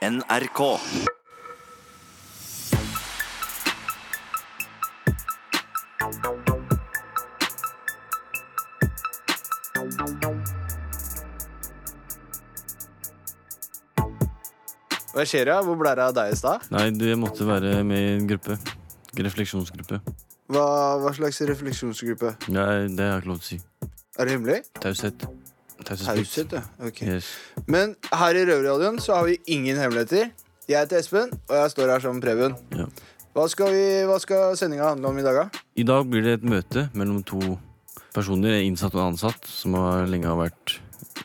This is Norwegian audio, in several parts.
NRK. Hva skjer da? Hvor ble det av deg i stad? Nei, du, jeg måtte være med i en gruppe. Refleksjonsgruppe. Hva, hva slags refleksjonsgruppe? Nei, det har jeg ikke lov til å si. Er det hemmelig? Taushet. Taushet, ja. Ok. Yes. Men her i Røverradioen så har vi ingen hemmeligheter. Jeg heter Espen, og jeg står her som Preben. Ja. Hva skal, vi, hva skal sendinga handle om i dag, da? I dag blir det et møte mellom to personer, innsatt og ansatt, som har lenge har vært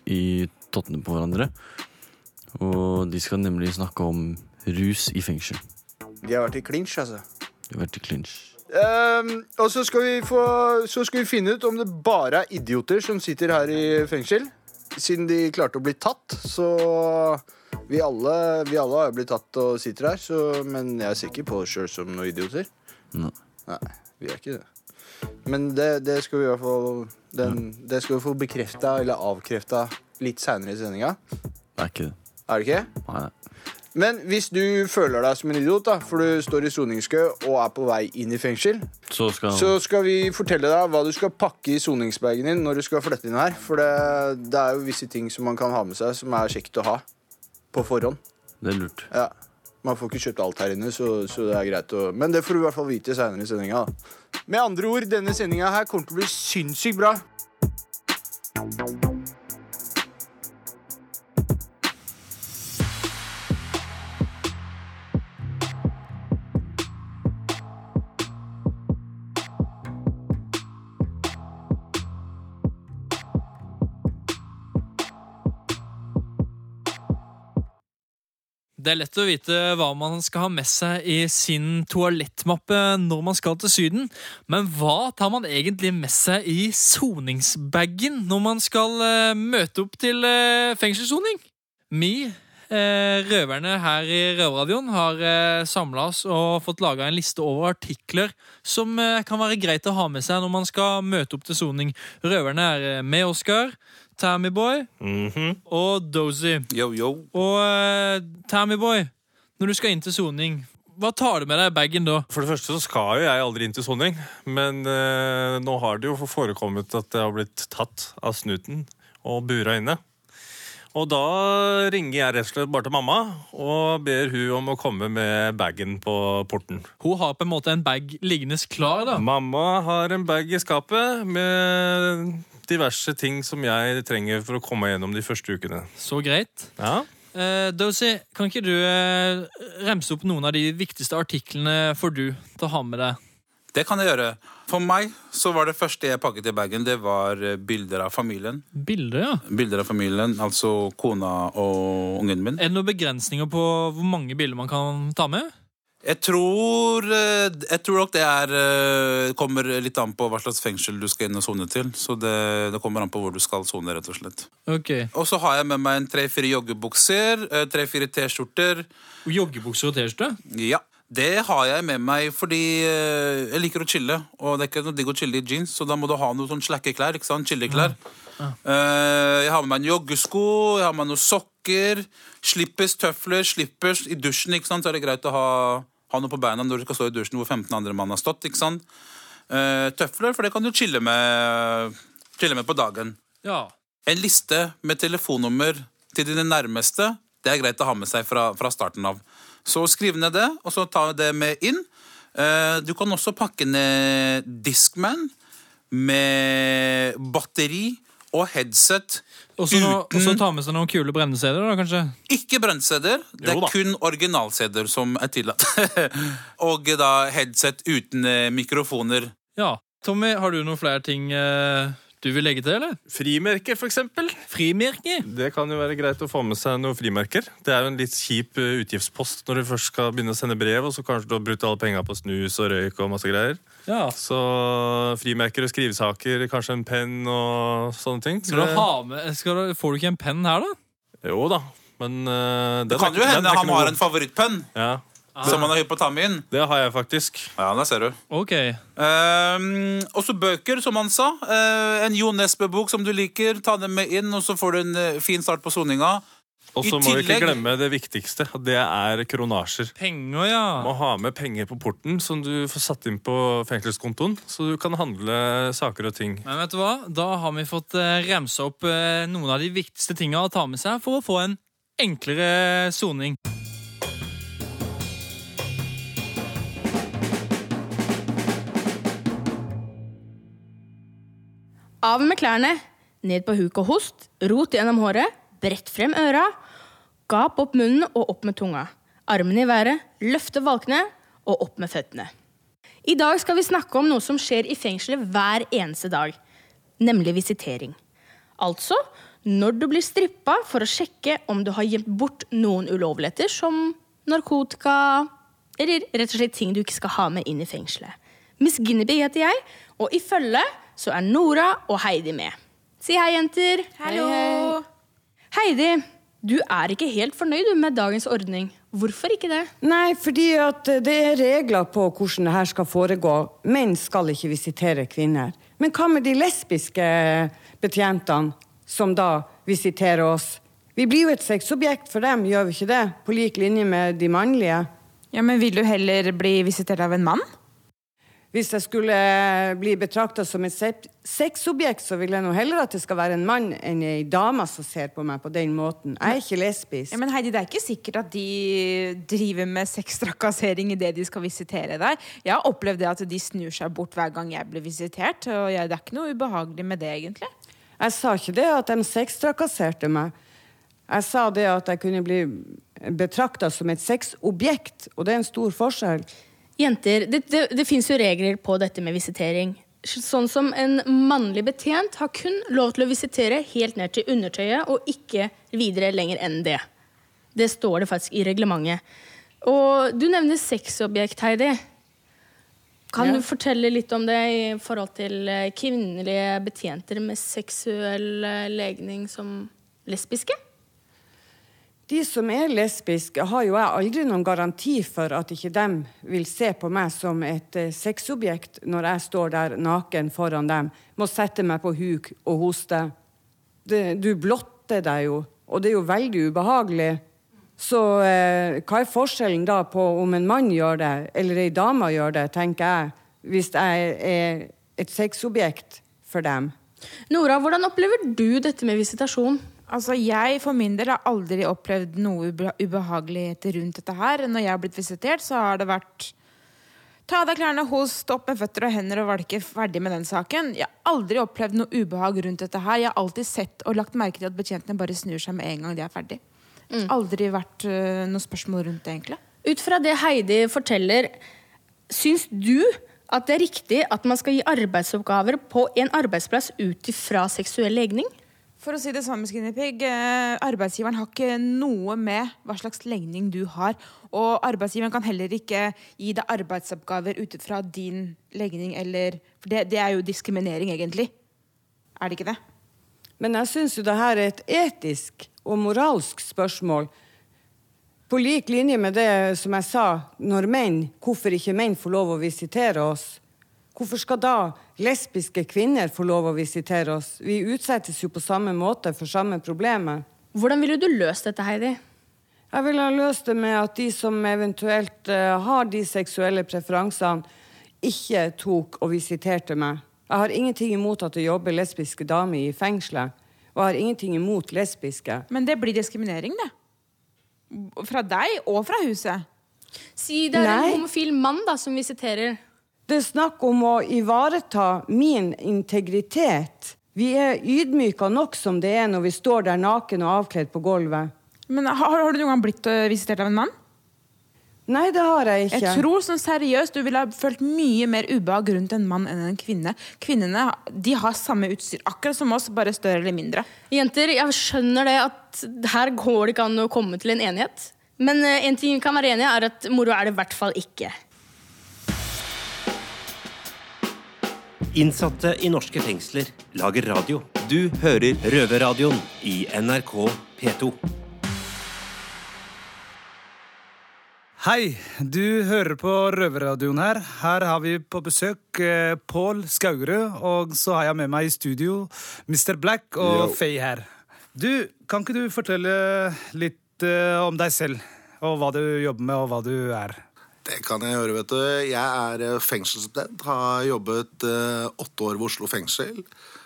i tottene på hverandre. Og de skal nemlig snakke om rus i fengsel. De har vært i clinch, altså. De har vært i clinch. Ehm, og så skal, vi få, så skal vi finne ut om det bare er idioter som sitter her i fengsel. Siden de klarte å bli tatt, så vi alle, vi alle har jo blitt tatt og sitter her. Så, men jeg ser ikke på oss sjøl som noen idioter. Nei. Nei, vi er ikke det. Men det, det skal vi i hvert fall den, Det skal vi få bekrefta eller avkrefta litt seinere i sendinga. Det er ikke det. Er det ikke? Nei. Men hvis du føler deg som en idiot, da, for du står i soningskø og er på vei inn i fengsel, Så skal så skal vi fortelle deg hva du skal pakke i soningsbagen din når du skal flytte inn her. For det, det er jo visse ting som man kan ha med seg som er kjekt å ha på forhånd. Det er lurt. Ja. Man får ikke kjøpt alt her inne, så, så det er greit å Men det får du i hvert fall vite seinere i sendinga. Med andre ord, denne sendinga her kommer til å bli sinnssykt bra. Det er lett å vite hva man skal ha med seg i sin toalettmappe når man skal til Syden, men hva tar man egentlig med seg i soningsbagen når man skal eh, møte opp til uh, fengselssoning? Vi, eh, røverne her i Røverradioen, har uh, samla oss og fått laga en liste over artikler som kan være greit å ha med seg når man skal møte opp til soning. Røverne er med Oskar, Tammyboy og Dozy. Yo, yo. Og uh, Tammyboy, når du skal inn til soning, hva tar du med deg i bagen da? For det første så skal jo jeg aldri inn til soning, men uh, nå har det jo forekommet at jeg har blitt tatt av snuten og bura inne. Og da ringer jeg rett og slett bare til mamma og ber hun om å komme med bagen på porten. Hun har på en måte en bag liggende klar, da. Mamma har en bag i skapet med diverse ting som jeg trenger for å komme gjennom de første ukene. Så greit. Ja, Uh, Dozy, kan ikke du eh, remse opp noen av de viktigste artiklene for du til å ha med deg? Det kan jeg gjøre. For meg så var det første jeg pakket i bagen, det var eh, bilder av familien. Bilder, ja. Bilder av familien, altså kona og ungen min. Er det noen begrensninger på hvor mange bilder man kan ta med? Jeg tror, eh, jeg tror nok det er eh, kommer litt an på hva slags fengsel du skal inn og sone til. Så det, det kommer an på hvor du skal sone, rett og slett. Ok. Og så har jeg med meg en tre-fire joggebukser, tre-fire T-skjorter. Joggebukser og T-skjorte? Ja, det har jeg med meg fordi eh, jeg liker å chille. Og det er ikke noe digg å chille i jeans, så da må du ha noe sånn slakke klær. ikke sant? Chilleklær. Ja. jeg har med meg en joggesko, jeg har med meg noen sokker. Slippers, tøfler, slippers i dusjen. ikke sant? Så er det greit å ha, ha noe på beina når du skal stå i dusjen hvor 15 andre mann har stått. ikke sant? Eh, tøfler, for det kan du chille med, chille med på dagen. Ja. En liste med telefonnummer til dine nærmeste, det er greit å ha med seg fra, fra starten av. Så skriv ned det, og så ta det med inn. Eh, Du kan også pakke ned Discman med batteri og headset. Og så og så ta med seg noen kule brenne-CD-er, da, kanskje? Ikke brent-CD-er. Det er kun original-CD-er som er tillatt. og da headset uten eh, mikrofoner. Ja. Tommy, har du noen flere ting eh, du vil legge til, eller? Frimerker, for eksempel. Frimerke? Det kan jo være greit å få med seg noen frimerker. Det er jo en litt kjip eh, utgiftspost når du først skal begynne å sende brev, og så kanskje du har brukt alle penga på snus og røyk og masse greier. Ja. Så frimerker og skrivesaker, kanskje en penn og sånne ting. Skal du ha med, skal du, får du ikke en penn her, da? Jo da, men uh, Det kan jo hende han har en favorittpenn Ja, som man er hypp på å ta med inn. det har jeg faktisk. Ja, der ser du. Ok. Um, også bøker, som han sa. Uh, en Jo Nesbø-bok som du liker. Ta den med inn, og så får du en uh, fin start på soninga. Og så må vi ikke glemme det viktigste. Det er kronasjer. Penger, ja. Må ha med penger på porten som du får satt inn på fengselskontoen, så du kan handle saker og ting. Men vet du hva? Da har vi fått uh, remse opp eh, noen av de viktigste tinga å ta med seg for å få en enklere soning. Av med klærne, ned på huk og host, rot gjennom håret, brett frem øra, gap opp munnen og opp med tunga. Armene i været, løfte valkene og opp med føttene. I dag skal vi snakke om noe som skjer i fengselet hver eneste dag, nemlig visitering. Altså når du blir strippa for å sjekke om du har gjemt bort noen ulovligheter som narkotika eller rett og slett ting du ikke skal ha med inn i fengselet. Miss Guinevere heter jeg, og i følge så er Nora og Heidi med. Si hei, jenter. Hallo. Heidi, du er ikke helt fornøyd med dagens ordning. Hvorfor ikke det? Nei, fordi at det er regler på hvordan det her skal foregå. Menn skal ikke visitere kvinner. Men hva med de lesbiske betjentene som da visiterer oss? Vi blir jo et sexobjekt for dem, gjør vi ikke det? På lik linje med de mannlige. Ja, men Vil du heller bli visitert av en mann? Hvis jeg skulle bli betrakta som et se- sexobjekt, så vil jeg nå heller at det skal være en mann enn ei dame som ser på meg på den måten. Jeg er ikke lesbisk. Ja, men Heidi, Det er ikke sikkert at de driver med sextrakassering idet de skal visitere deg. Jeg har opplevd det at de snur seg bort hver gang jeg blir visitert. Og jeg, det er ikke noe ubehagelig med det, egentlig. Jeg sa ikke det at de sextrakasserte meg. Jeg sa det at jeg kunne bli betrakta som et sexobjekt, og det er en stor forskjell. Jenter, det, det, det fins jo regler på dette med visitering. Sånn som en mannlig betjent har kun lov til å visitere helt ned til undertøyet, og ikke videre lenger enn det. Det står det faktisk i reglementet. Og du nevner sexobjekt, Heidi. Kan Ja. du fortelle litt om det i forhold til eh, kvinnelige betjenter med seksuell eh, legning som lesbiske? De som er lesbiske, har jo jeg aldri noen garanti for at ikke de vil se på meg som et eh, sexobjekt når jeg står der naken foran dem, må sette meg på huk og hoste. Det, du blotter deg jo, og det er jo veldig ubehagelig. Så eh, hva er forskjellen da på om en mann gjør det, eller ei dame gjør det, tenker jeg, hvis jeg er et sexobjekt for dem? Nora, hvordan opplever du dette med visitasjon? Altså, Jeg for min del har aldri opplevd noe ube ubehagelighet rundt dette her. Når jeg har blitt visitert, så har det vært Ta av deg klærne, host, opp med føtter og hender og valke. Ferdig med den saken. Jeg har aldri opplevd noe ubehag rundt dette her. Jeg har alltid sett og lagt merke til at betjentene bare snur seg med en gang de er ferdig. Aldri vært uh, noe spørsmål rundt det, egentlig. Ut fra det Heidi forteller, syns du at det er riktig at man skal gi arbeidsoppgaver på en arbeidsplass ut ifra seksuell legning? For å si det samme, Skinny Pig, eh, arbeidsgiveren har ikke noe med hva slags legning du har. Og arbeidsgiveren kan heller ikke gi deg arbeidsoppgaver ut fra din legning eller For det, det er jo diskriminering, egentlig. Er det ikke det? Men jeg syns jo det her er et etisk og moralsk spørsmål. På lik linje med det som jeg sa, når menn, hvorfor ikke menn får lov å visitere oss? Hvorfor skal da lesbiske kvinner få lov å visitere oss? Vi utsettes jo på samme måte for samme problemet. Hvordan ville du løst dette, Heidi? Jeg ville ha løst det med at de som eventuelt eh, har de seksuelle preferansene, ikke tok og visiterte meg. Jeg har ingenting imot at det jobber lesbiske damer i fengselet. Og jeg har ingenting imot lesbiske. Men det blir diskriminering, det. Fra deg og fra huset. Si det er Nei. en homofil mann da, som visiterer. Det er snakk om å ivareta min integritet. Vi er ydmyka nok som det er når vi står der naken og avkledd på gulvet. Men har, har du noen gang blitt øh, visitert av en mann? Nei, det har jeg ikke. Jeg tror sånn seriøst du ville ha følt mye mer ubehag rundt en mann enn en kvinne. Kvinnene de har samme utstyr, akkurat som oss, bare større eller mindre. Jenter, jeg skjønner det at her går det ikke an å komme til en enighet. Men eh, en ting vi kan være enige er at moro er det i hvert fall ikke. Innsatte i norske fengsler lager radio. Du hører Røverradioen i NRK P2. Hei, du hører på Røverradioen her. Her har vi på besøk eh, Pål Skaugerud, og så har jeg med meg i studio Mr. Black og Yo. Faye her. Du, kan ikke du fortelle litt eh, om deg selv? Og hva du jobber med, og hva du er? Det kan jeg gjøre, vet du. Jeg er fengselsstudent. Har jobbet eh, åtte år ved Oslo fengsel.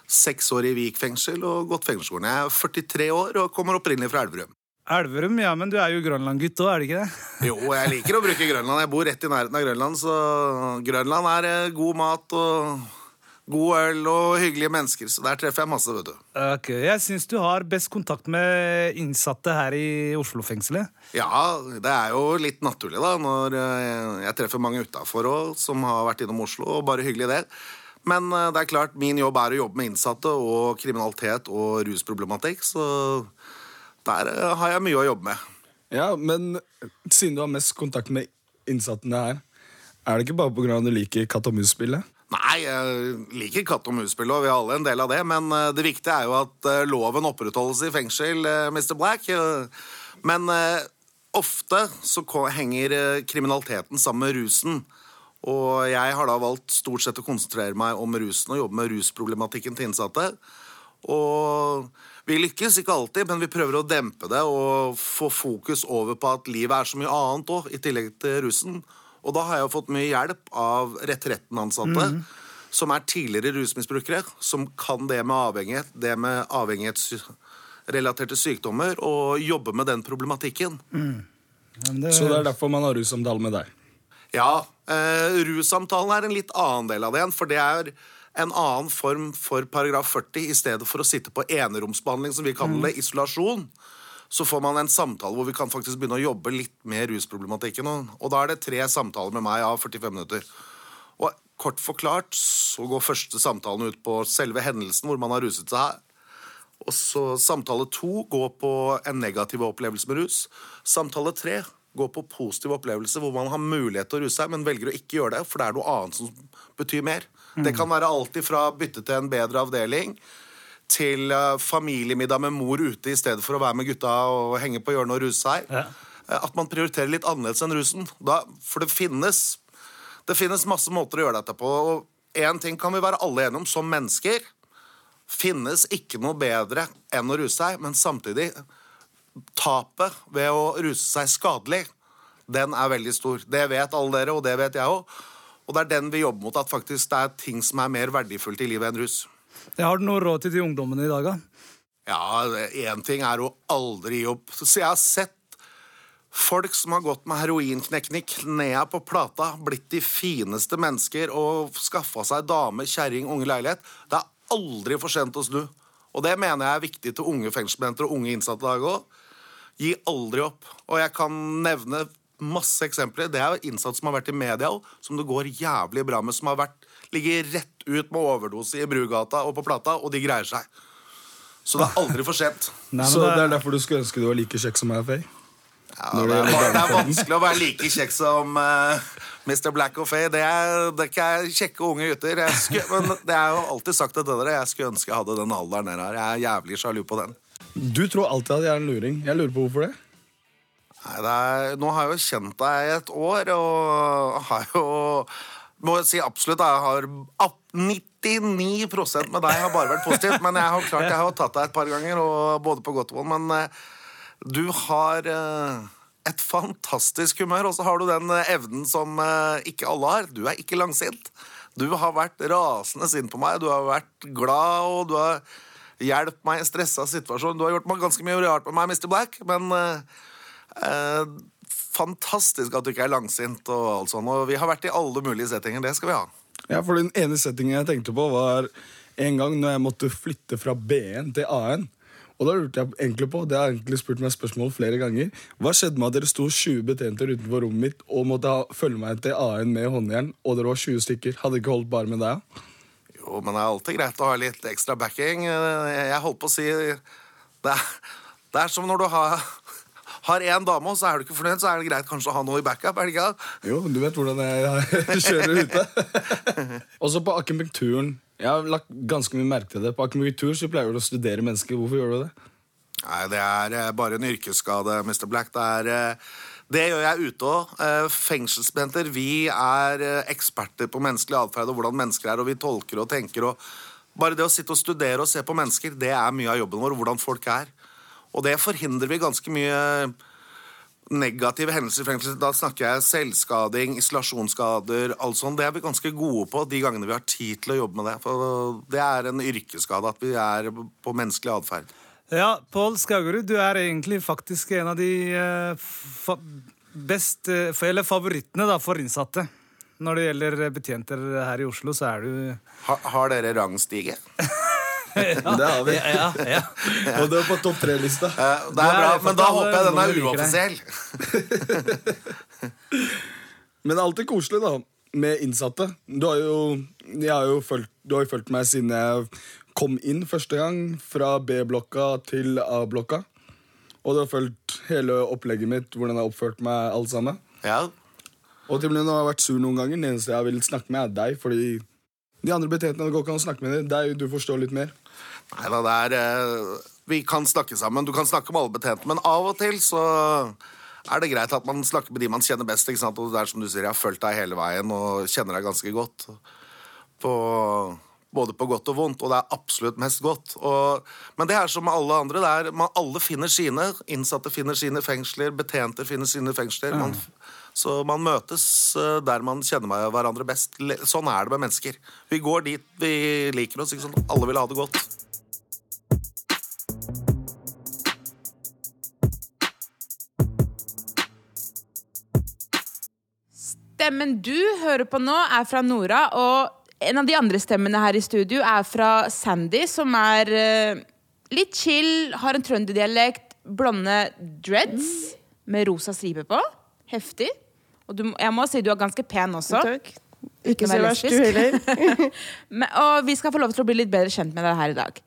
Seks år i Vik fengsel og gått fengselsskolen. Jeg er 43 år og kommer opprinnelig fra Elverum. Elverum, ja, men du er jo Grønland-gutt òg, er det ikke det? Jo, jeg liker å bruke Grønland. Jeg bor rett i nærheten av Grønland, så Grønland er eh, god mat og god øl og hyggelige mennesker, så der treffer jeg masse, vet du. Ok, Jeg syns du har best kontakt med innsatte her i Oslo-fengselet. Ja, det er jo litt naturlig, da, når eh, jeg treffer mange utafor òg som har vært innom Oslo, og bare hyggelig det. Men eh, det er klart, min jobb er å jobbe med innsatte og kriminalitet og rusproblematikk, så der eh, har jeg mye å jobbe med. Ja, men siden du har mest kontakt med innsattene her, er det ikke bare pga. at du liker katt og mus-spillet? Nei, jeg liker katt og mus-spill, og vi har alle en del av det, men eh, det viktige er jo at eh, loven opprettholdes i fengsel, eh, Mr. Black. Men ofte så henger kriminaliteten sammen med rusen. Og jeg har da valgt stort sett å konsentrere meg om rusen og jobbe med rusproblematikken til innsatte. Og vi lykkes ikke alltid, men vi prøver å dempe det og få fokus over på at livet er så mye annet òg, i tillegg til rusen. Og da har jeg fått mye hjelp av Retretten-ansatte, Mm. som er tidligere rusmisbrukere, som kan det med avhengighet, det med avhengighetsrelaterte sykdommer, og jobbe med den problematikken. Så det er derfor man har russamtale med deg? Ja, eh, russamtalen er en litt annen del av det igjen, for det er en annen form for paragraf 40. I stedet for å sitte på eneromsbehandling, som vi kaller det, isolasjon, så får man en samtale hvor vi kan faktisk begynne å jobbe litt med rusproblematikken. Og, da er det tre samtaler med meg av 45 minutter. Og kort forklart så går første samtalen ut på selve hendelsen hvor man har ruset seg. Og så Samtale to går på en negativ opplevelse med rus. Samtale tre går på positiv opplevelse hvor man har mulighet til å ruse seg, men velger å ikke gjøre det, for det er noe annet som betyr mer. Det kan være alltid fra bytte til en bedre avdeling til eh, familiemiddag med mor ute i stedet for å være med gutta og henge på hjørnet og ruse seg. Ja. At man prioriterer litt annerledes enn rusen. Da, for det finnes, det finnes masse måter å gjøre dette på. Og én ting kan vi være alle enige om som mennesker. Finnes ikke noe bedre enn å ruse seg, men samtidig tapet ved å ruse seg skadelig, den er veldig stor. Det vet alle dere, og det vet jeg òg. Og det er den vi jobber mot, at faktisk det er ting som er mer verdifullt i livet enn rus. Det har du noe råd til de ungdommene i dag, da? Ja, én ting er å aldri gi opp. Så jeg har sett folk som har gått med heroinknekkende knea på plata, blitt de fineste mennesker og skaffa seg dame, kjerring, unge leilighet. Det er aldri for sent å snu. Og det mener jeg er viktig til unge fengselsbetjenter og unge innsatte i dag òg. Gi aldri opp. Og jeg kan nevne masse eksempler. Det er innsatte som har vært i media som det går jævlig bra med. Som har vært, ligget rett ut med overdose i Brugata og på Plata, og de greier seg. Så det er aldri for sent. Så det er derfor du skulle ønske du var like kjekk som meg, Faye? Ja, det, er, det er vanskelig å være like kjekk som uh, Mr. Black og Faye. Det er, det er ikke kjekke unge gutter. Jeg skulle, men det er jo alltid sagt det til dere. Jeg skulle ønske jeg hadde den alderen der har. Jeg er jævlig sjalu på den. Du tror alltid at jeg er en luring. Jeg lurer på hvorfor det. Nei, det er, nå har jeg jo kjent deg i et år, og har jo Må jeg si absolutt, jeg har ap- 99 med deg har bare vært positivt. Men jeg har klart jeg har tatt deg et par ganger, og både på godt og vondt. Men eh, du har eh, et fantastisk humør, og så har du den eh, evnen som ikke alle har. Du er ikke langsint. Du har vært rasende sint på meg, du har vært glad, og du har hjulpet meg i stressa situasjon. Du har gjort meg ganske mye rart med meg, Mr. Black, men uh, fantastisk at du ikke er langsint og alt sånt. Og vi har vært i alle mulige settinger. Det skal vi ha. Ja, for Den ene settingen jeg tenkte på, var en gang når jeg måtte flytte fra B1 til A1. Og da lurte jeg egentlig på, det har egentlig spurt meg spørsmål flere ganger, hva skjedde med at dere sto 20 betjenter utenfor rommet mitt og måtte ha, følge meg til A1 med håndjern, og dere var 20 stykker? Hadde ikke holdt bare med deg? Jo, men det er alltid greit å ha litt ekstra backing. Jeg holdt på å si Det er, det er som når du har har én dame, og så er du ikke fornøyd, så er det greit kanskje å ha noe i backup. er det ikke? Jo, du vet hvordan jeg kjører ute. Også på akupunkturen. Jeg har lagt ganske mye merke til det. På akupunktur så pleier du å studere mennesker. Hvorfor gjør du det? Nei, det er eh, bare en yrkesskade, Mr. Black. Det, er, eh, det gjør jeg ute òg. Fengselsbenter, vi er eh, eksperter på menneskelig atferd og hvordan mennesker er, og vi tolker og tenker og Bare det å sitte og studere og se på mennesker, det er mye av jobben vår, hvordan folk er. Og det forhindrer vi ganske mye negative hendelser. Da snakker jeg selvskading, isolasjonsskader, alt sånt. Det er vi ganske gode på de gangene vi har tid til å jobbe med det. For det er en yrkesskade at vi er på menneskelig atferd. Ja, Pål Skaugerud, du er egentlig faktisk en av de eh, fa best, eh, eller favorittene da, for innsatte. Når det gjelder betjenter her i Oslo, så er du Ha, har dere rangstige? Det har vi. Ja, ja. Og det er på topp tre-lista. Eh, Det er bra, men da håper jeg den er uoffisiell. Men det er alltid koselig, da, med innsatte. Du har jo, jeg har jo følt, du har jo fulgt meg siden jeg kom inn første gang, fra B-blokka til A-blokka. Og du har fulgt hele opplegget mitt, hvordan jeg har oppført meg, alt sammen. Ja. Og til og med når jeg har vært sur noen ganger, den eneste jeg vil snakke med, er deg, fordi de andre betjentene det går ikke an å snakke med deg. Deg, du forstår litt mer. Nei da, det er eh, Vi kan snakke sammen. Du kan snakke med alle betjentene, men av og til så er det greit at man snakker med de man kjenner best. ikke sant? Og det er som du sier, Jeg har fulgt deg hele veien og kjenner deg ganske godt. På, både på godt og vondt, og det er absolutt mest godt. Og, men det er som med alle andre. det er, man, Alle finner sine. Innsatte finner sine fengsler, betjenter finner sine fengsler. Man, så man møtes eh, der man kjenner hverandre best. Sånn er det med mennesker. Vi går dit vi liker oss. ikke sant? Alle vil ha det godt. Stemmen du hører på nå, er fra Nora, og en av de andre stemmene her i studio er fra Sandy, som er eh, litt chill, har en trønderdialekt, blonde dreads med rosa stripe på. Heftig. Og du, jeg må si du er ganske pen også. Takk. Ikke så verst, du heller. Men, og vi skal få lov til å bli litt bedre kjent med deg her i dag.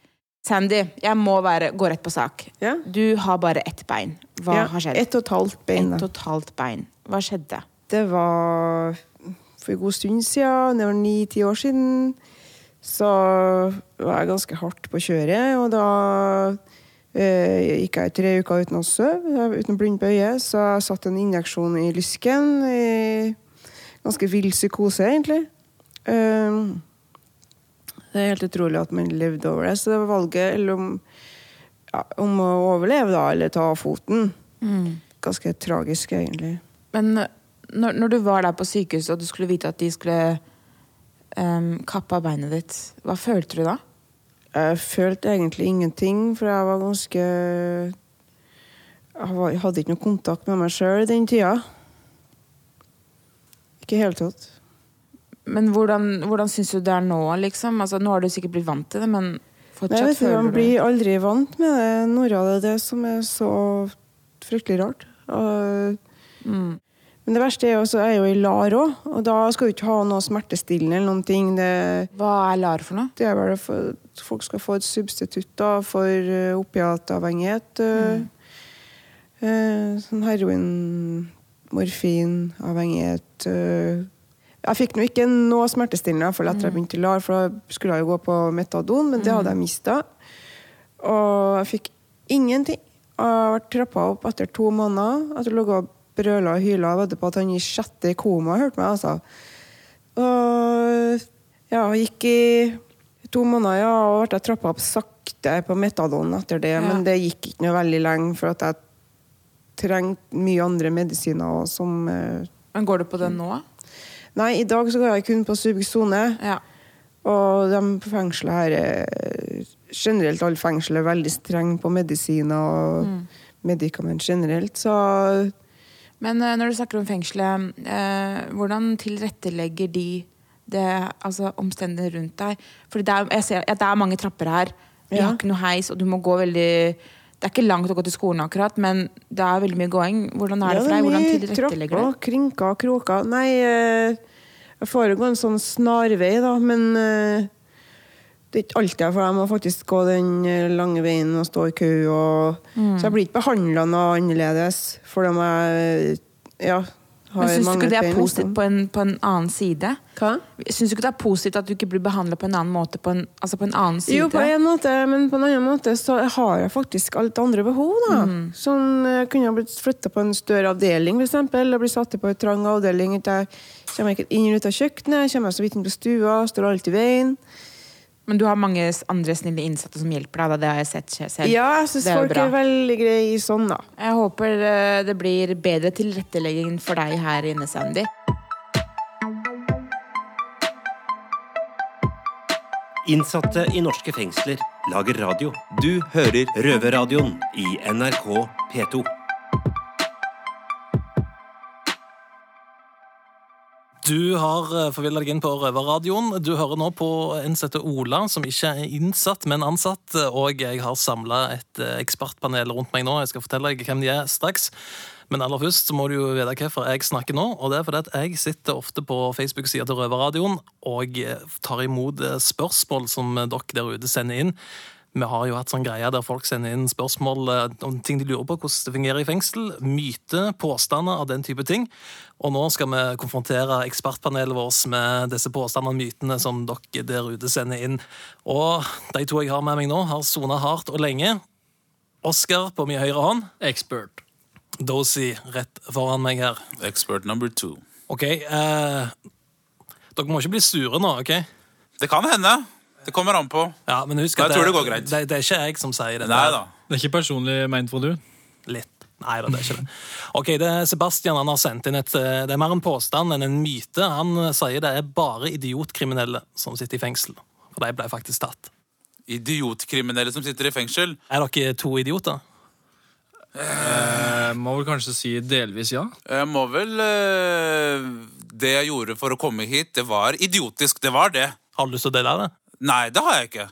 Sandy, jeg må være, gå rett på sak. Ja. Du har bare ett bein. Hva Ja, har skjedd? ett og et halvt bein, Et og et halvt bein. Hva skjedde? Det var for en god stund siden, det var ni-ti år siden, så var jeg ganske hardt på kjøret. Og da eh, gikk jeg tre uker uten å sove, uten blind på øyet. Så jeg satte en injeksjon i lysken. I ganske vill psykose, egentlig. Eh, det er helt utrolig at man levde over det. Så det var valget eller om, ja, om å overleve, da, eller ta av foten. Ganske tragisk, egentlig. Men når, når du var der på sykehuset og du skulle vite at de skulle um, kappe av beinet ditt, hva følte du da? Jeg følte egentlig ingenting, for jeg var ganske Jeg hadde ikke noe kontakt med meg sjøl den tida. Ikke i det hele tatt. Men hvordan, hvordan syns du det er nå, liksom? Altså, nå har du sikkert blitt vant til det, men Nei, fortsatt vet du, Man blir aldri vant med det. Nora, det er det som er så fryktelig rart. Og, Mm. Men det verste er jo er jeg jo i LAR òg, og da skal du ikke ha noe smertestillende eller noen ting. Det, Hva er LAR for noe? Det er vel for folk skal få et substitutt da, for uh, opiatavhengighet. Mm. uh, sånn heroin, morfin, avhengighet. Uh. Jeg fikk nå ikke noe smertestillende for etter jeg begynte i LAR, for da skulle jeg jo gå på metadon, men det hadde jeg mista. Og jeg fikk ingenting. Jeg ble trappa opp etter to måneder. Etter å brøla og hyla og vedde på at han i sjette i koma hørte meg. altså. Og ja, gikk i to måneder ja, og ble trappa opp sakte på metadon etter det. Ja. Men det gikk ikke noe veldig lenge, for at jeg trengte mye andre medisiner. Og som, eh, Men går du på den nå? Nei, i dag så går jeg kun på Subsone. Og de på fengselet her er Generelt alle fengsel er veldig strenge på medisiner og Mm. medikament generelt, så Men eh, når du snakker om fengselet, eh, hvordan tilrettelegger de det, altså omstendighetene rundt deg? For det er, jeg ser at det er mange trapper her. Vi Ja. har ikke noe heis, og du må gå veldig Det er ikke langt å gå til skolen, akkurat, men det er veldig mye gåing. Hvordan er det for deg? Hvordan tilrettelegger du? krinker kroker. Nei, eh, jeg får jo gå en sånn snarvei, da, men det er ikke alltid jeg får. Jeg må faktisk gå den eh, lange veien og stå i kø. Og, Mm. Så jeg blir ikke behandla noe annerledes for om jeg ja, har Men syns du ikke det er bein, positivt på en, på en annen side? Hva? Syns du ikke det er positivt at du ikke blir behandla på en annen måte på en, altså på en annen side? Jo, på en måte, men på en annen måte så har jeg faktisk alt andre behov. da. Mm. Sånn, Jeg kunne jeg blitt flytta på en større avdeling, eksempel, og blitt satt på en trang avdeling. Jeg kommer ikke inn og ut av kjøkkenet, kommer jeg så vidt inn på stua, står alltid i veien. Men du har mange andre snille innsatte som hjelper deg. Da. Det har jeg sett se- selv. Ja, jeg syns folk er er veldig greie sånn, da. Jeg håper eh, det blir bedre tilrettelegging for deg her inne, Sandy. Innsatte i norske fengsler lager radio. Du hører Røverradioen i NRK P2. Du har eh, forvilla deg inn på Røverradioen. Du hører nå på en heter Ola, som ikke er innsatt, men ansatt. Og jeg har samla et eh, ekspertpanel rundt meg nå. Jeg skal fortelle deg hvem de er straks. Men aller først så må du jo vite hvorfor jeg snakker nå. Og det er fordi at jeg sitter ofte på Facebook-sida til Røverradioen og eh, tar imot spørsmål som dere der ute sender inn. Vi har jo hatt sånn greie der folk sender inn spørsmål eh, om ting de lurer på, hvordan det fungerer i fengsel. Myte, påstander av den type ting. Og nå skal vi konfrontere ekspertpanelet vårt med disse påstandene og mytene som dere der ute sender inn. Og de to jeg har med meg nå, har sona hardt og lenge. Oskar på min høyre hånd. Expert. Dozy rett foran meg her. Expert number two. OK. Eh, dere må ikke bli sure nå, OK? Det kan hende. Det kommer an på. Ja, men husk Jeg tror det går greit. Det, det er ikke jeg som sier det. Nei da. Det er ikke personlig meint for du? Litt. Nei da, det er ikke det. Ok, det er Sebastian han har sendt inn et eh, Det er mer en påstand enn en myte. Han eh, sier det er bare idiotkriminelle som sitter i fengsel. For de ble faktisk tatt. Idiotkriminelle som sitter i fengsel. Er dere to idioter? Eh, må vel kanskje si delvis ja. Jeg må vel eh, Det jeg gjorde for å komme hit, det var idiotisk. Det var det. Har du lyst til å dele det? Nei, det har jeg ikke.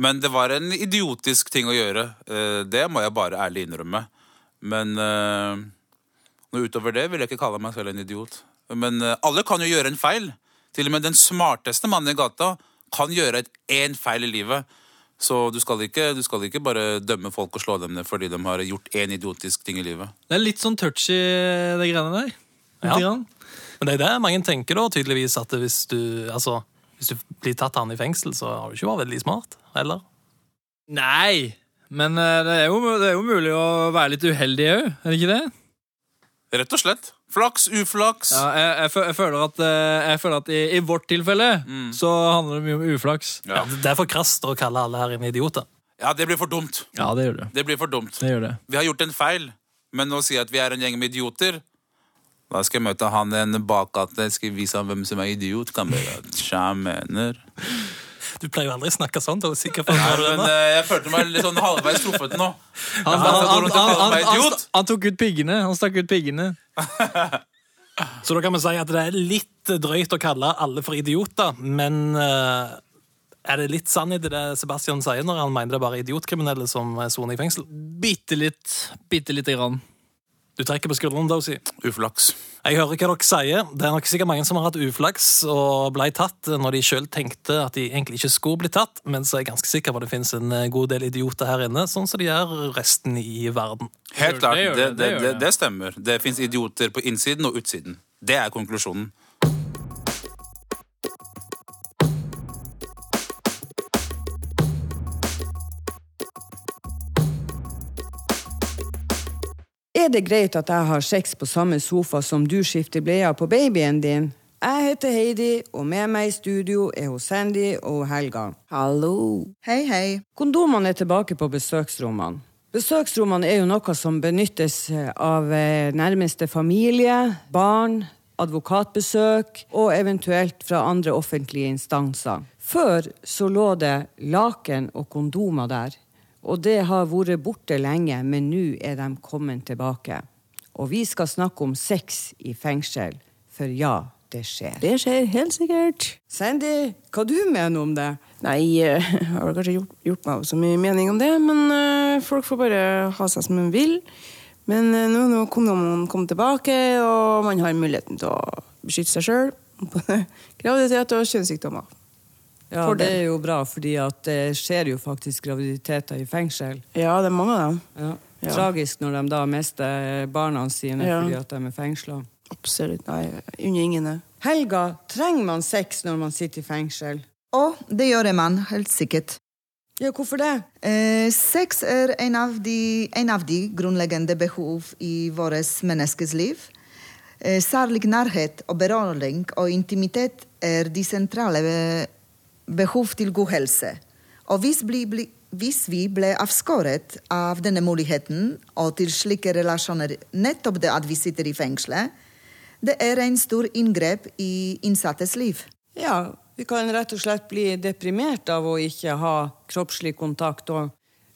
Men det var en idiotisk ting å gjøre. Eh, det må jeg bare ærlig innrømme. Men eh, noe utover det vil jeg ikke kalle meg selv en idiot. Men eh, alle kan jo gjøre en feil. Til og med den smarteste mannen i gata kan gjøre et én feil i livet. Så du skal, ikke, du skal ikke bare dømme folk og slå dem ned fordi de har gjort én idiotisk ting i livet. Det er litt sånn touchy, de greiene der. Ja. Men det er det mange tenker, da, tydeligvis, at hvis du, altså, hvis du blir tatt han i fengsel, så har du ikke vært veldig smart. Eller? Nei, men eh, det er, jo, det er jo mulig å være litt uheldig òg, er det ikke det? Rett og slett. Flaks, uflaks. Ja, jeg, jeg, jeg føler at, eh, jeg føler at i, i vårt tilfelle så handler det mye om uflaks. Ja. Det er for krast å kalle alle her inne idioter. Ja, det blir for dumt. Ja, det gjør det. Det blir for dumt. Det gjør det. Vi har gjort en feil, men å si at vi er en gjeng med idioter Da skal jeg møte han en bakgate, skal vise ham hvem som er idiot. Kan mener. Du pleier jo aldri å snakke sånn. Da, sikkert for Nei, men eh, jeg følte meg litt sånn halvveis truffet nå. Han, han, han, han tok ut piggene. Han stakk ut piggene. Så da kan vi si at det er litt drøyt å kalle alle for idioter, men uh, er det litt sannhet i det Sebastian sier når han mener det er bare idiotkriminelle som soner i fengsel? Bitte litt. Bitte lite grann. Du trekker på skulderen, Dozy. Uflaks. Jeg hører hva dere sier. Det er nok sikkert mange som har hatt uflaks og ble tatt når de sjøl tenkte at de egentlig ikke skulle bli tatt, men så er jeg ganske sikker på at det finnes en god del idioter her inne, sånn som de er resten i verden. Helt klart. Det, det, det, det det, gjør det. det stemmer. Det fins idioter på innsiden og utsiden. Det er konklusjonen. Er det greit at jeg har sex på samme sofa som du skifter bleia på babyen din? Jeg heter Heidi, og med meg i studio er hun Sandy og Helga. Hallo. Hei, hei. Kondomene er tilbake på besøksrommene. Besøksrommene er jo noe som benyttes av eh, nærmeste familie, barn, advokatbesøk og eventuelt fra andre offentlige instanser. Før så lå det laken og kondomer der, og det har vært borte lenge, men nå er de kommet tilbake. Og vi skal snakke om sex i fengsel, for ja, det skjer. Det skjer helt sikkert. Sandy, hva du mener om det? Nei, eh, jeg har kanskje gjort, gjort meg så mye mening om det, men uh, folk får bare ha seg som de vil. Men uh, nå når kondomene kommer tilbake, og man har muligheten til å beskytte seg sjøl graviditet og kjønnssykdommer. Ja, det er jo bra, fordi det skjer jo faktisk graviditeter i fengsel. Ja, det er mange av dem. Ja. Ja. Tragisk når de da mister barna sine Ja. fordi at de er fengsla. Absolutt. Nei, under ingen. Helga, trenger man sex når man sitter i fengsel? Å, det gjør man helt sikkert. Ja, hvorfor det? Eh, sex er en av, de, en av de grunnleggende behov i vårt menneskes liv. Eh, særlig nærhet og berøring og intimitet er de sentrale eh, behov til god helse. Og hvis, bli, bli, hvis vi ble avskåret av denne muligheten og til slike relasjoner nettopp det at vi sitter i fengselet, det er en stor inngrep i innsattes liv. Ja, vi kan rett og slett bli deprimert av å ikke ha kroppslig kontakt. Og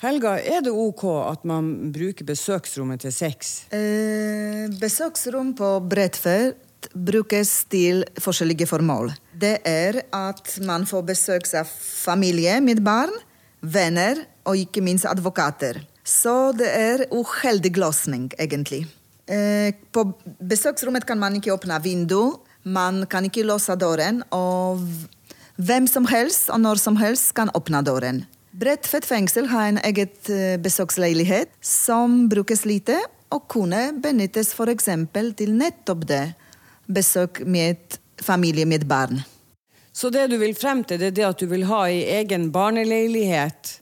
Helga, er det ok at man bruker besøksrommet til sex? Eh, besøksrom på Bredtvet brukes til forskjellige formål. Det er at man får besøk av familie med barn, venner og ikke minst advokater. Så det er uheldig løsning, egentlig. Eh, på besøksrommet kan man ikke åpne vindu, man kan ikke låse døren, og hvem som helst og når som helst kan åpne døren. Bredtvet fengsel har en eget eh, besøksleilighet som brukes lite, og kunne benyttes f.eks. til nettopp det besøk med familie med barn. Så det du vil frem til, det er det at du vil ha ei egen barneleilighet.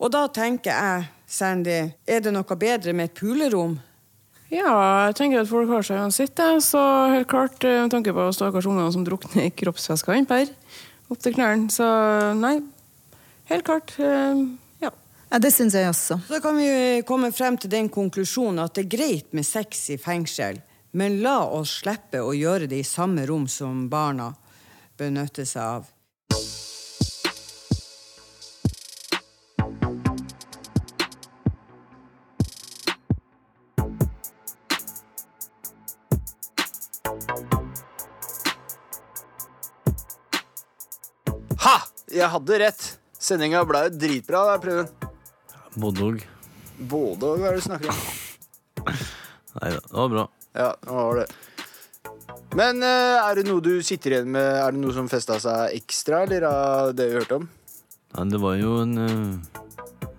Og da tenker jeg, Sandy, er det noe bedre med et pulerom? Ja, jeg tenker at folk har seg uansett. Så helt klart, eh, med tanke på stakkars ungene som drukner i kroppsvæska innpå her, opp til knærne. Så nei, helt klart. eh, Ja. Ja, det syns jeg også. Så kan vi komme frem til den konklusjonen at det er greit med sex i fengsel, men la oss slippe å gjøre det i samme rom som barna benytter seg av. Ha! Jeg hadde rett. Sendinga ble jo dritbra, der, Preben. Både òg. Både òg, hva er det du snakker om? Nei da, det var bra. Ja, det var det. Men eh, er det noe du sitter igjen med Er det noe som festa seg ekstra, eller av det vi hørte om? Ja, det var jo en uh,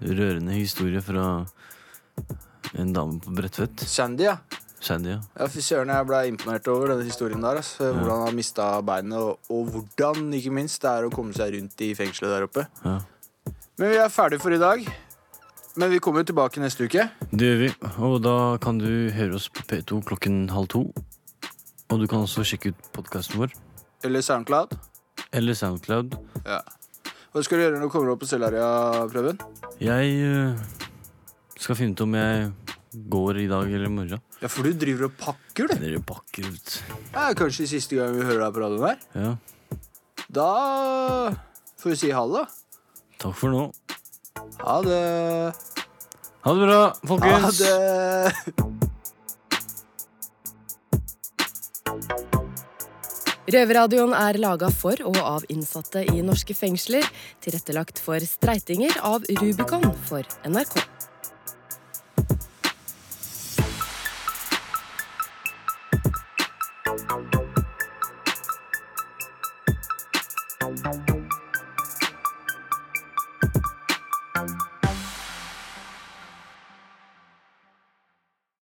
rørende historie fra en dame på Bredtvet. Sandy, ja. Sandy, ja. Ja, Fy søren, jeg ble imponert over denne historien der. Altså. Hvordan han har mista beinet, og, og hvordan, ikke minst, det er å komme seg rundt i fengselet der oppe. Ja. Men vi er ferdige for i dag. Men vi kommer jo tilbake neste uke. Det gjør vi, og da kan du høre oss på P2 klokken halv to. Og du kan også sjekke ut podkasten vår. Eller SoundCloud. Eller Soundcloud. Ja. Hva skal du gjøre når du kommer opp på Stellaria-prøven? Jeg eh, skal finne ut om jeg går i dag eller i morgen. Ja, for du driver og pakker, du. Jeg driver og pakker ut. Er kanskje siste gang vi hører deg på radioen her. Ja. Da får vi si ha det. Takk for nå. Ha det. Ha det bra, folkens. Ha det. Røverradioen er laga for og av innsatte i norske fengsler. Tilrettelagt for streitinger av Rubicon for NRK.